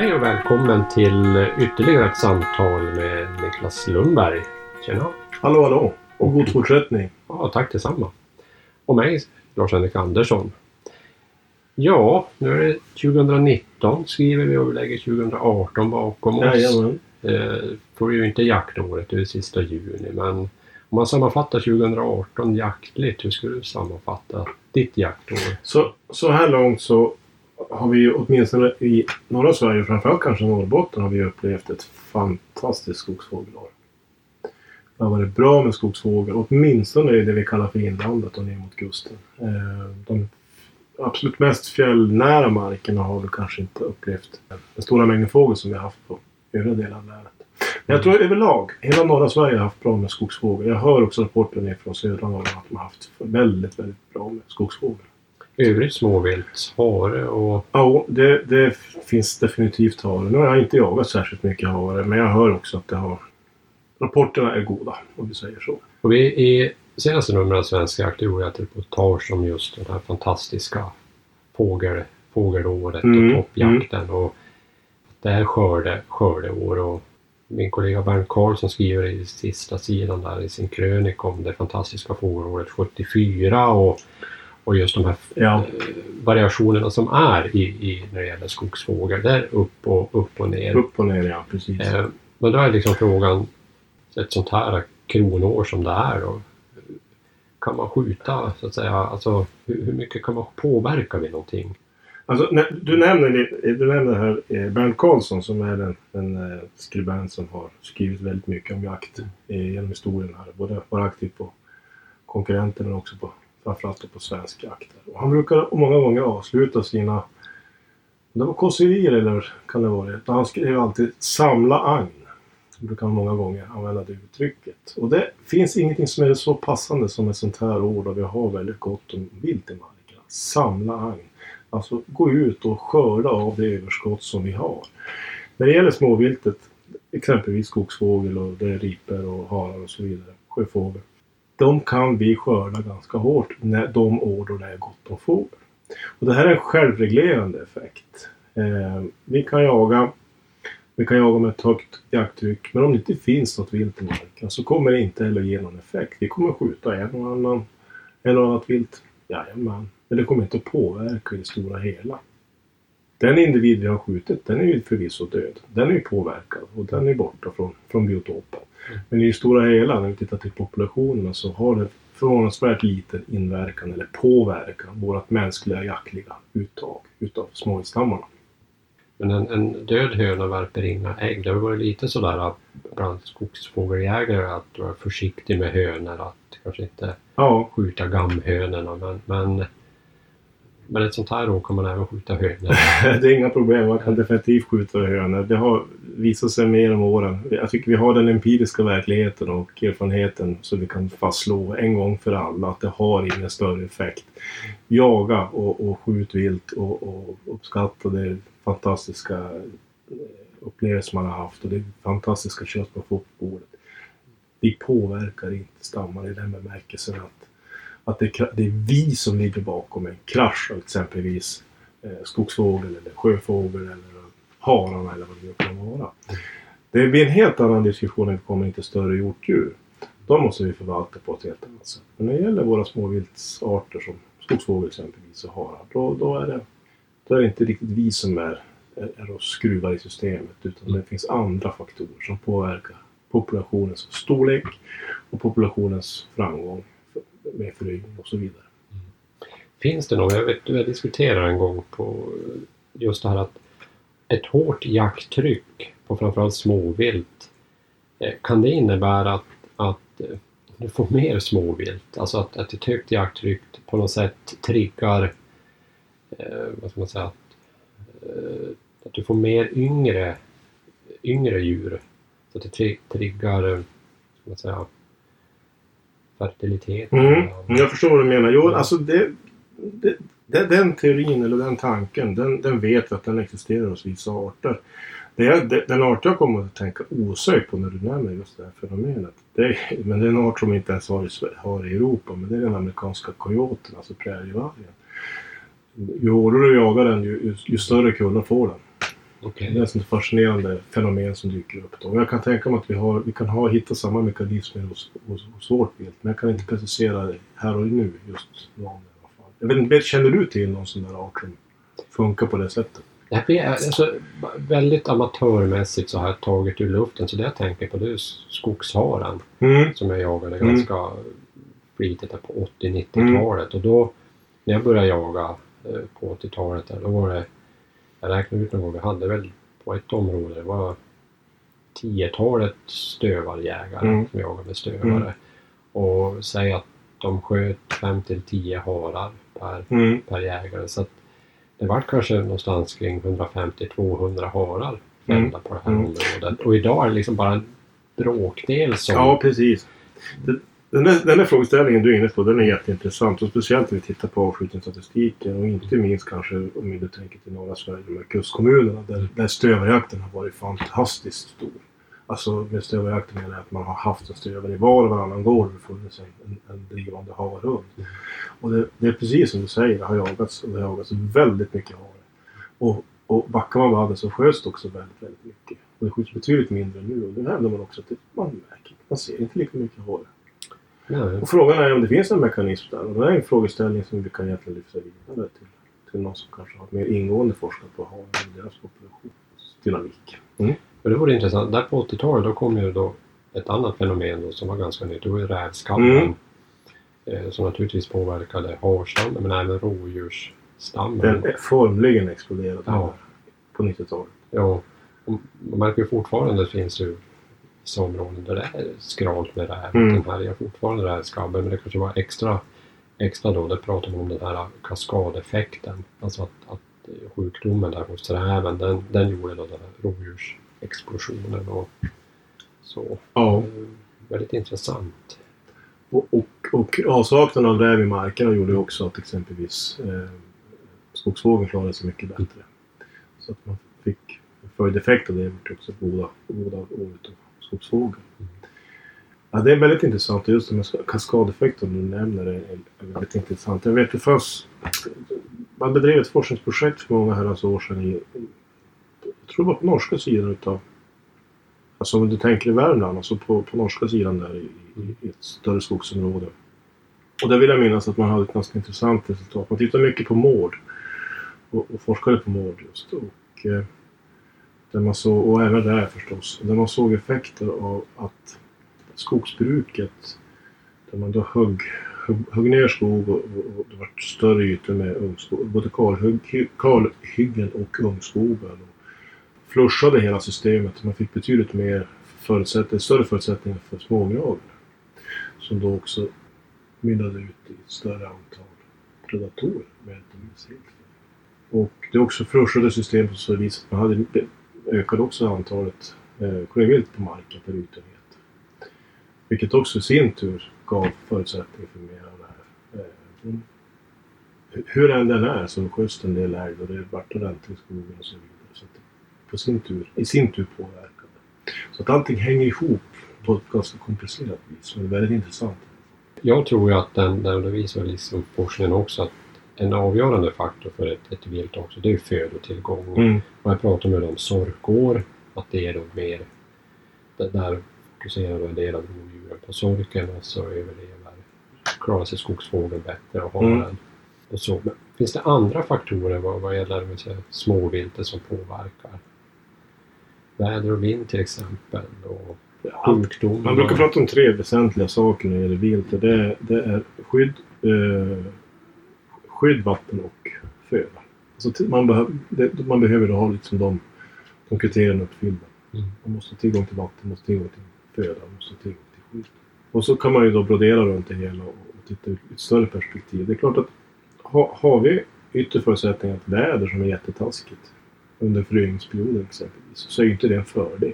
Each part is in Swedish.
Hej och välkommen till ytterligare ett samtal med Niklas Lundberg. Tjena! Hallå hallå! Och god fortsättning! Ja, tack detsamma! Och mig, Lars-Henrik Andersson. Ja, nu är det 2019 skriver vi och vi lägger 2018 bakom oss. Jajamän. Eh, får ju inte jaktåret, det är sista juni men om man sammanfattar 2018 jaktligt, hur skulle du sammanfatta ditt jaktår? Så, så här långt så har vi åtminstone i norra Sverige, framförallt kanske Norrbotten, har vi upplevt ett fantastiskt skogsfågelår. Det har varit bra med skogsfågel, åtminstone i det vi kallar för inlandet och ner mot kusten. Eh, De absolut mest fjällnära markerna har vi kanske inte upplevt den stora mängden fågel som vi har haft på övriga delar av länet. Men jag tror överlag, hela norra Sverige har haft bra med skogsfågel. Jag hör också rapporter ner från södra Norrland att de har haft väldigt, väldigt bra med skogsfågel. Övrigt småvilt, hare och Ja, det, det finns definitivt hare. Nu har jag inte jagat särskilt mycket hare, men jag hör också att det har... Rapporterna är goda, om vi säger så. Och vi i senaste numret av Svenska Jakt gjorde ett reportage om just den här fantastiska fågel, fågelåret Mm, och toppjakten. Och det är skörde, skördeår och min kollega Bernt Karlsson skriver i sista sidan där i sin krönika om det fantastiska fågelåret 74 och, och just de här Ja. eh, variationerna som är i, i när det gäller skogsfågel. Där upp och upp och ner. Upp och ner, ja. Precis. Eh, men då är liksom frågan, ett sånt här kronår som det är då, kan man skjuta så att säga, alltså hur, hur mycket kan man påverka vid någonting? Alltså, du nämner, du nämner här eh, Bernt Karlsson som är en, en eh, skribent som har skrivit väldigt mycket om jakt genom historien här. Både var aktiv på konkurrenter men också på framförallt då på svensk jakt. Och han brukar många gånger avsluta sina det var kåserier eller kan det vara det? Han skrev alltid samla agn. Det brukar han många gånger använda det uttrycket. Och det finns ingenting som är så passande som ett sånt här ord och vi har väldigt gott om vilt i markerna. Samla agn. Alltså gå ut och skörda av det överskott som vi har. När det gäller småviltet, exempelvis skogsfågel och det är ripor och harar och så vidare, sjöfågel. De kan vi skörda ganska hårt när de år då det är gott om fågel. Och det här är en självreglerande effekt. Eh, vi kan jaga vi kan jaga med ett högt jakttryck men om det inte finns något vilt i marken så kommer det inte heller ge någon effekt. Vi kommer skjuta en och annan, en och annat vilt. Jajamän. Men det kommer inte påverka i det stora hela. Den individ vi har skjutit, den är ju förvisso död. Den är ju påverkad och den är borta från, från biotopen. Men i det stora hela, när vi tittar till populationerna, så har det förvånansvärt liten inverkan eller påverkan vårt mänskliga jaktliga uttag utav småviltstammarna. Men en, en död höna värper inga ägg. Det har varit lite sådär att bland skogsfågeljägare att vara försiktig med hönor, att kanske inte Ja, skjuta gamhönorna men, men men ett sånt här år kan man även skjuta hönor. det är inga problem. Man kan definitivt skjuta hönor. Det har visat sig mer om åren. Jag tycker vi har den empiriska verkligheten och erfarenheten så vi kan fastslå en gång för alla att det har ingen större effekt. Jaga och, och skjut vilt och, och uppskatta det fantastiska eh, upplevelser man har haft och det fantastiska kött man får på bordet. Vi påverkar inte stammar i den bemärkelsen att, att det, är det är vi som ligger bakom en krasch av exempelvis eh, skogsfågel eller sjöfågel eller hararna eller vad det nu kan vara. Det blir en helt annan diskussion när vi kommer in till större hjortdjur. De måste vi förvalta på ett helt annat sätt. Men när det gäller våra småviltsarter som skogsfågel exempelvis och harar, då, då, är det, då är det inte riktigt vi som är, är, är och skruvar i systemet utan det finns andra faktorer som påverkar populationens storlek och populationens framgång med föryngring och så vidare. Finns det någon, jag vet jag diskuterade en gång på just det här att ett hårt jakttryck på framförallt småvilt eh, kan det innebära att, att eh, du får mer småvilt? Alltså att, att ett högt jakttryck på något sätt triggar eh, vad ska man säga, att, eh, att du får mer yngre, yngre djur. Så att det triggar, eh, vad ska man säga, fertilitet. Mm, jag förstår vad du menar. Jo, alltså det, det, det, den teorin eller den tanken, den, den vet vi att den existerar hos vissa arter. Det den art jag kommer att tänka osökt på när du nämner just det här fenomenet. Det men det är en art som inte ens har i, har i Europa, men det är den amerikanska coyoten, alltså prärievargen. Ju hårdare du jagar den, ju, ju, ju större kullar får den. Okej. Det är ett sånt fascinerande fenomen som dyker upp. Då. Jag kan tänka mig att vi, har, vi kan ha, hitta samma mekanismer hos, hos, hos vårt vilt. Men jag kan inte precisera det här och nu just någon i alla fall. Jag vet inte, känner du till någon sån där art som funkar på det sättet? Det blir alltså, väldigt amatörmässigt så har jag tagit ur luften. Så det jag tänker på det är skogsharen Mm. som jag jagade Mm. ganska flitigt på 80-90-talet. Och då när jag började jaga eh, på 80-talet där, då var det, jag räknade ut någon gång, vi hade väl på ett område, det var tiotalet stövarjägare Mm. som jagade stövare. Mm. Och säg att de sköt 5 till 10 harar per, Mm. per jägare. Så det var kanske någonstans kring 150-200 harar fällda på det här Mm. området. Och idag är det liksom bara en bråkdel som... Ja, precis. Det- den där, den där frågeställningen du är inne på, den är jätteintressant. Och speciellt när vi tittar på avskjutningsstatistiken och inte minst kanske om du tänker till norra Sverige med kustkommunerna där, där stövarjakten har varit fantastiskt stor. Alltså med stövarjakten menar jag att man har haft en stövare i var och varannan gård och det funnits en, en, drivande harhund. Och det, det är precis som du säger, det har jagats och det har jagats väldigt mycket hare. Och, och backar man vallen så sköts det också väldigt, väldigt mycket. Och det skjuts betydligt mindre nu och det händer man också att man märker, man ser inte lika mycket hare. Och frågan är om det finns en mekanism där. Och det är en frågeställning som vi kan egentligen lyfta vidare till, till någon som kanske har mer ingående forskat på haren och deras populationsdynamik. Mm. Och det vore intressant. Där på 80-talet då kom ju då ett annat fenomen då som var ganska nytt. Det var ju rävskabben. Mm. Eh, som naturligtvis påverkade harstammen men även rådjursstammen. Den formligen exploderade Ja. på 90-talet. Ja, man märker ju fortfarande att det finns ju vissa områden där det är skralt med räv. Mm. Den här är fortfarande rävskabben men det kanske var extra, extra då. Det pratar man om den här kaskadeffekten. Alltså att, att sjukdomen där hos räven den, den gjorde då den här rovdjursexplosionen. Och så. Ja. Eh, Väldigt intressant. Och, och, och avsaknaden av räv i markerna gjorde också att exempelvis eh, skogsfågeln klarade sig mycket bättre. Så att man fick följdeffekt av det vart också goda, goda år utav. Ja, det är väldigt intressant. Just den här kaskadeffekten du nämner är, väldigt intressant. Jag vet det fanns... Man bedrev ett forskningsprojekt för många herrans år sedan i... Jag tror det var på norska sidan utav... Alltså om du tänker i Värmland, alltså på, på norska sidan där i, i, i ett större skogsområde. Och där vill jag minnas att man hade ett ganska intressant resultat. Man tittade mycket på mård. Och, och forskade på mård just. Och, eh, där man såg, och även där förstås. Där man såg effekter av att skogsbruket, där man då högg, högg, ner skog och, och, det var större ytor med ungskog, både kalhygg, kalhyggen och ungskogen Och flushade hela systemet. Man fick betydligt mer förutsättningar, större förutsättningar för smågnagar. Som då också mynnade ut i ett större antal predatorer med helt. Och det också flushade systemet på så vis att man hade ökade också antalet eh, klövvilt på marken per ytenhet. Vilket också i sin tur gav förutsättningar för mer av det här. Eh, hur än den är så sköts en del älg och det vart ordentligt i skogen och så vidare. Så att det på sin tur, i sin tur påverkade. Så att allting hänger ihop på ett ganska komplicerat vis. Men är väldigt intressant. Jag tror ju att den, den det visar liksom forskningen också att en avgörande faktor för ett, ett vilt också det är födotillgång. Mm. Jag pratar med om sorkår, att det är då mer, där fokuserar då en del av rovdjuren på sorken och så överlever, klarar sig skogsfågeln bättre och haren. Mm. Och så. Men finns det andra faktorer vad, vad gäller säga, småviltet som påverkar? Väder och vind till exempel och sjukdomar. Man brukar prata om tre väsentliga saker när det gäller vilt. Det det är skydd, eh, skydd, vatten och föda. Alltså, man, behöv, det, man behöver då ha liksom de, de kriterierna uppfyllda. Mm. Man måste ha tillgång till vatten, man måste ha tillgång till föda, man måste ha tillgång till skydd. Och så kan man ju då brodera runt det hela och, och titta ur ett större perspektiv. Det är klart att ha, har vi ytterförutsättningar, ett väder som är jättetaskigt under föryngringsperioden exempelvis, så är ju inte det en fördel.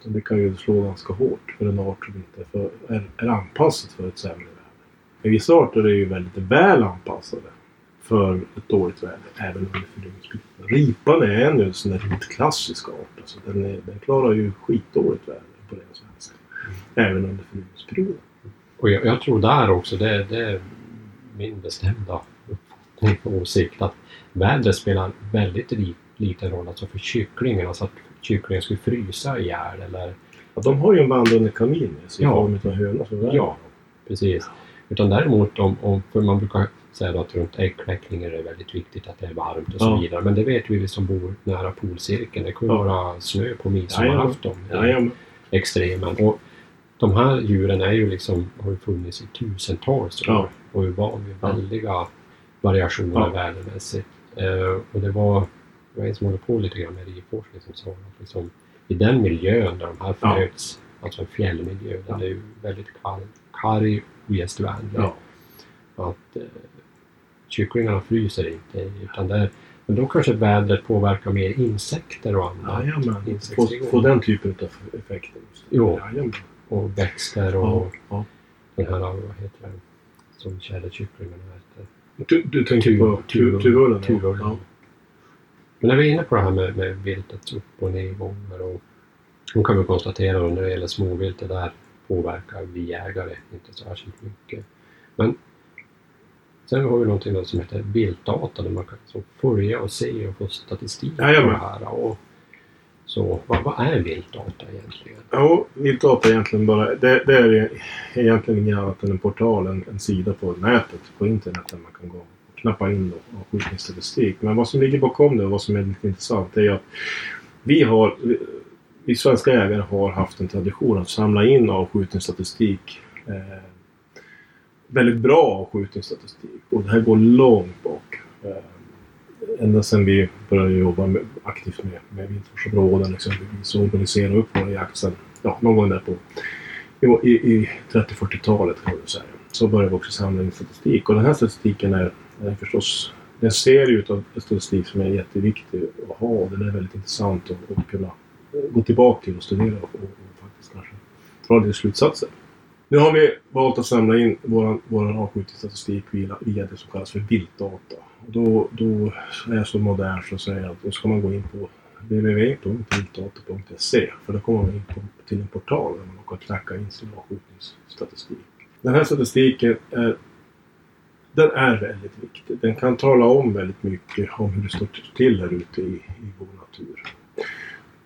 Utan det kan ju slå ganska hårt för en art som inte är, för, är, är anpassad för ett sämre väder. Men vissa arter är ju väldigt väl anpassade för ett dåligt väder, även under föryngringsperioden. Ripan är en sån där riktigt klassisk art. Alltså den, är, den klarar ju skitdåligt väder på det svenska. Även under föryngringsperioden. Och jag, jag tror där också, det, det är min bestämda uppfattning och åsikt att vädret spelar väldigt liten roll alltså för kycklingarna så att kycklingen skulle frysa ihjäl eller Ja, de har ju en vandrande kamin i form av där. Ja. precis. Utan däremot om, om för man brukar säga att runt äggkläckning är det väldigt viktigt att det är varmt och så Ja. vidare. Men det vet vi som bor nära polcirkeln. Det kan ju Ja. vara snö på midsommarafton. i Jajamän. extremen. Och de här djuren är ju liksom, har ju funnits i tusentals år Ja. och van vid Ja. väldiga variationer Ja. värdemässigt. Eh, och det var, det var en som håller på lite grann med riforskning som sa att liksom, i den miljön där de här Ja. föds, alltså en fjällmiljö, där Ja. det är ju väldigt karg gästvänlig, Ja. att eh, kycklingarna fryser inte utan det är, men då kanske vädret påverkar mer insekter och annat. Jajamän. Få den typen av effekter. Jo. Jajamän. Och växter och Ja. Ja. den här, vad heter den, som tjäderkycklingarna äter. Du, du tänker Tu- på tu- tu- tuvullen? tuvullen. Ja. Men när vi är inne på det här med, med viltets upp och nedgångar och då kan vi konstatera när det gäller småviltet där påverkar vi jägare inte särskilt mycket. Men sen har vi någonting som heter viltdata där man kan följa och se och få statistik på det här. Och så, vad, vad är viltdata egentligen? Ja, viltdata är egentligen bara... Det, det är egentligen inget annat än en portal, en, en sida på nätet, på internet där man kan gå och knappa in då, avskjutningsstatistik. Men vad som ligger bakom det och vad som är lite intressant är att vi har... Vi, svenska jägare har haft en tradition att samla in avskjutningsstatistik. Eh, väldigt bra avskjutningsstatistik. Och det här går långt bak. Eh, ända sedan vi började jobba med, aktivt med, med viltvårdsområden liksom. exempelvis och organisera upp vår jakt sen, ja, någon gång där på i, i, i 30-40-talet kan man säga. Så började vi också samla in statistik och den här statistiken är, är förstås en serie utav statistik som är jätteviktig att ha och den är väldigt intressant att, att kunna gå tillbaka till och studera och, och faktiskt kanske dra lite slutsatser. Nu har vi valt att samla in vår, vår avskjutningsstatistik via, via det som kallas för viltdata. Och då, då är jag så modern så att säga att då ska man gå in på www.viltdata.se för då kommer man in på, till en portal där man kan knacka in sin avskjutningsstatistik. Den här statistiken är, den är väldigt viktig. Den kan tala om väldigt mycket om hur det står till här ute i, i vår natur.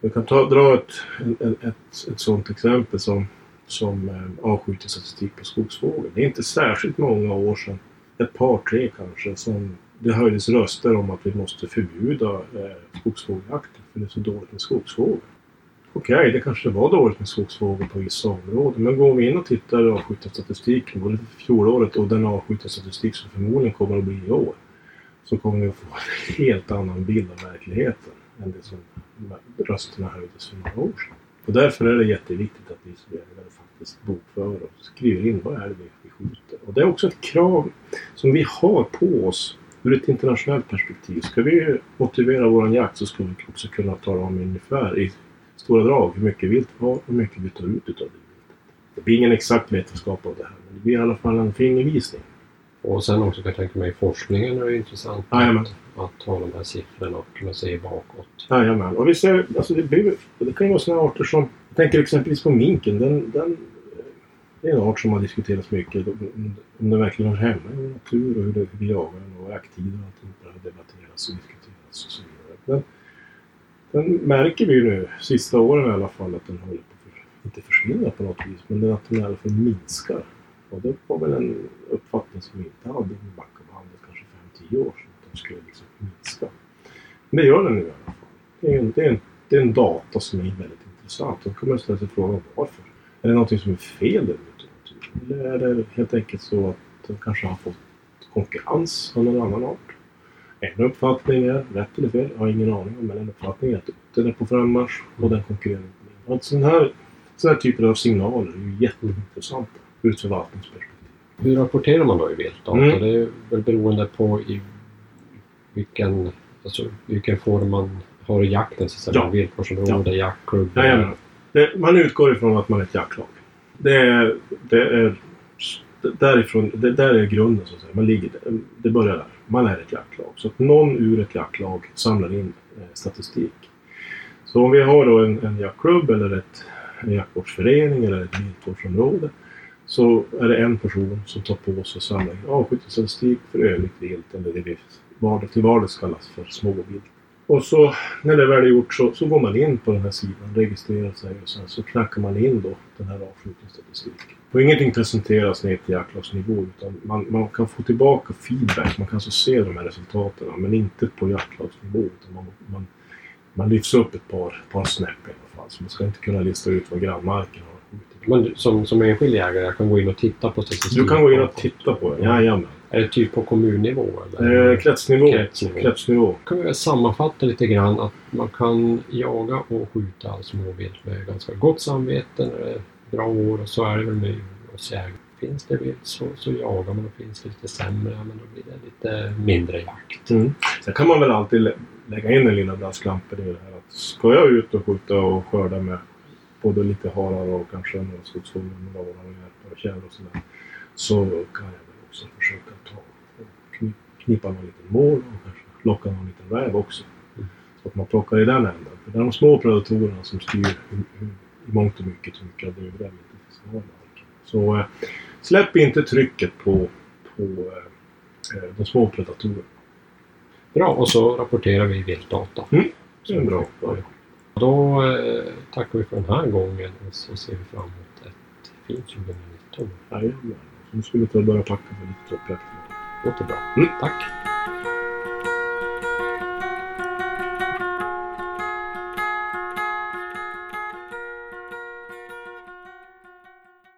Jag kan ta, dra ett, ett, ett, ett sådant exempel som, som eh, avskjutningsstatistik på skogsfågel. Det är inte särskilt många år sedan, ett par tre kanske, som det höjdes röster om att vi måste förbjuda eh, skogsfågeljakten för det är så dåligt med skogsfågel. Okej, det kanske var dåligt med skogsfågel på vissa områden, men går vi in och tittar i avskjutningsstatistiken, både för fjolåret och den avskjutningsstatistik som förmodligen kommer att bli i år, så kommer vi att få en helt annan bild av verkligheten än det som rösterna höjdes för några år sedan. Och därför är det jätteviktigt att vi som jägare faktiskt bokför och skriver in vad är det vi vi skjuter. Och det är också ett krav som vi har på oss ur ett internationellt perspektiv. Ska vi motivera vår jakt så ska vi också kunna tala om ungefär i stora drag hur mycket vilt vi har och hur mycket vi tar ut utav det. Det blir ingen exakt vetenskap av det här men det blir i alla fall en fingervisning. Och sen också kan jag tänka mig forskningen är intressant Jajamän. att, att ha de här siffrorna och kunna se bakåt. Jajamän. Och vi ser, alltså det, blir, det kan ju vara sådana arter som, jag tänker exempelvis på minken. Den, den, det är en art som har diskuterats mycket. Om, om den verkligen hör hemma i natur och hur, det, vi jagar den och jakttider och allting. Det har debatterats och diskuterats och så vidare. Men den märker vi ju nu, sista åren i alla fall, att den håller på att inte försvinna på något vis, men den- att den i alla fall minskar. Och det var väl en uppfattning som vi inte hade i backabandet kanske 5-10 år sedan, att de skulle liksom minska. Men det gör den nu i alla fall. Det är en, det är en, det är en data som är väldigt intressant. Då kan man ställa sig frågan varför. Är det någonting som är fel där ute i naturen? Eller är det helt enkelt så att den kanske har fått konkurrens av någon annan art? En uppfattning är, rätt eller fel, jag har ingen aning om, men en uppfattning är att den är på frammarsch och den konkurrerar med. Och sån här, sån här typer av signaler är ju jätteintressanta ur ett förvaltningsperspektiv. Hur rapporterar man då i viltdata? Mm. Det är väl beroende på i vilken, alltså, vilken form man har i jakten. Så att säga. Ja. Viltvårdsområde, jaktklubb. Jajamän. Det, man utgår ifrån att man är ett jaktlag. Det är, det är därifrån, det där är grunden så att säga. Man ligger. Det börjar där. Man är ett jaktlag. Så att någon ur ett jaktlag samlar in eh, statistik. Så om vi har då en, en jaktklubb eller ett, en jaktvårdsförening eller ett viltvårdsområde så är det en person som tar på sig att avskjutningsstatistik för övrigt vilt eller det vi vardag, till vardags kallas för småvilt. Och så när det väl är gjort så, så går man in på den här sidan, registrerar sig och sen så knackar man in då den här avskjutningsstatistiken. Och ingenting presenteras ner till jaktlagsnivå utan man, man kan få tillbaka feedback. Man kan alltså se de här resultaten men inte på jaktlagsnivå. Utan man, man, man lyfts upp ett par, par snäpp i alla fall. Så man ska inte kunna lista ut vad grannmarken har. Men som, som enskild jägare, jag kan gå in och titta på statistik? Du kan gå in och titta på det. Jajamän. Är det typ på kommunnivå? Eller? Eh, kretsnivå. Kretsnivå. kretsnivå. kan vi väl sammanfatta lite grann att man kan jaga och skjuta småvilt med ganska gott samvete när det är bra år och så är det väl med djurhållsjägare. Finns det vilt så, så jagar man och finns det lite sämre, men då blir det lite mindre jakt. Mm. Sen kan man väl alltid lä- lägga in en lilla brasklampare i det här. Att ska jag ut och skjuta och skörda med både lite harar och kanske några skogsfåglar med varar och hjärtar och tjäder och sådär. Så kan jag väl också försöka ta knipa någon liten mål och kanske locka någon liten räv också. Mm. Så att man plockar i den änden. För det är de små predatorerna som styr i mångt och mycket hur mycket viltet vi ska ha i marken. Så eh, släpp inte trycket på, på eh, eh, de små predatorerna. Bra, och så rapporterar vi viltdata. Mm, det är bra. Då eh, tackar vi för den här gången och så ser vi fram emot ett fint 2019. Jajamän. Nu skulle vi ta och börja packa för lite toppjakt. Låter bra. Mm. Tack!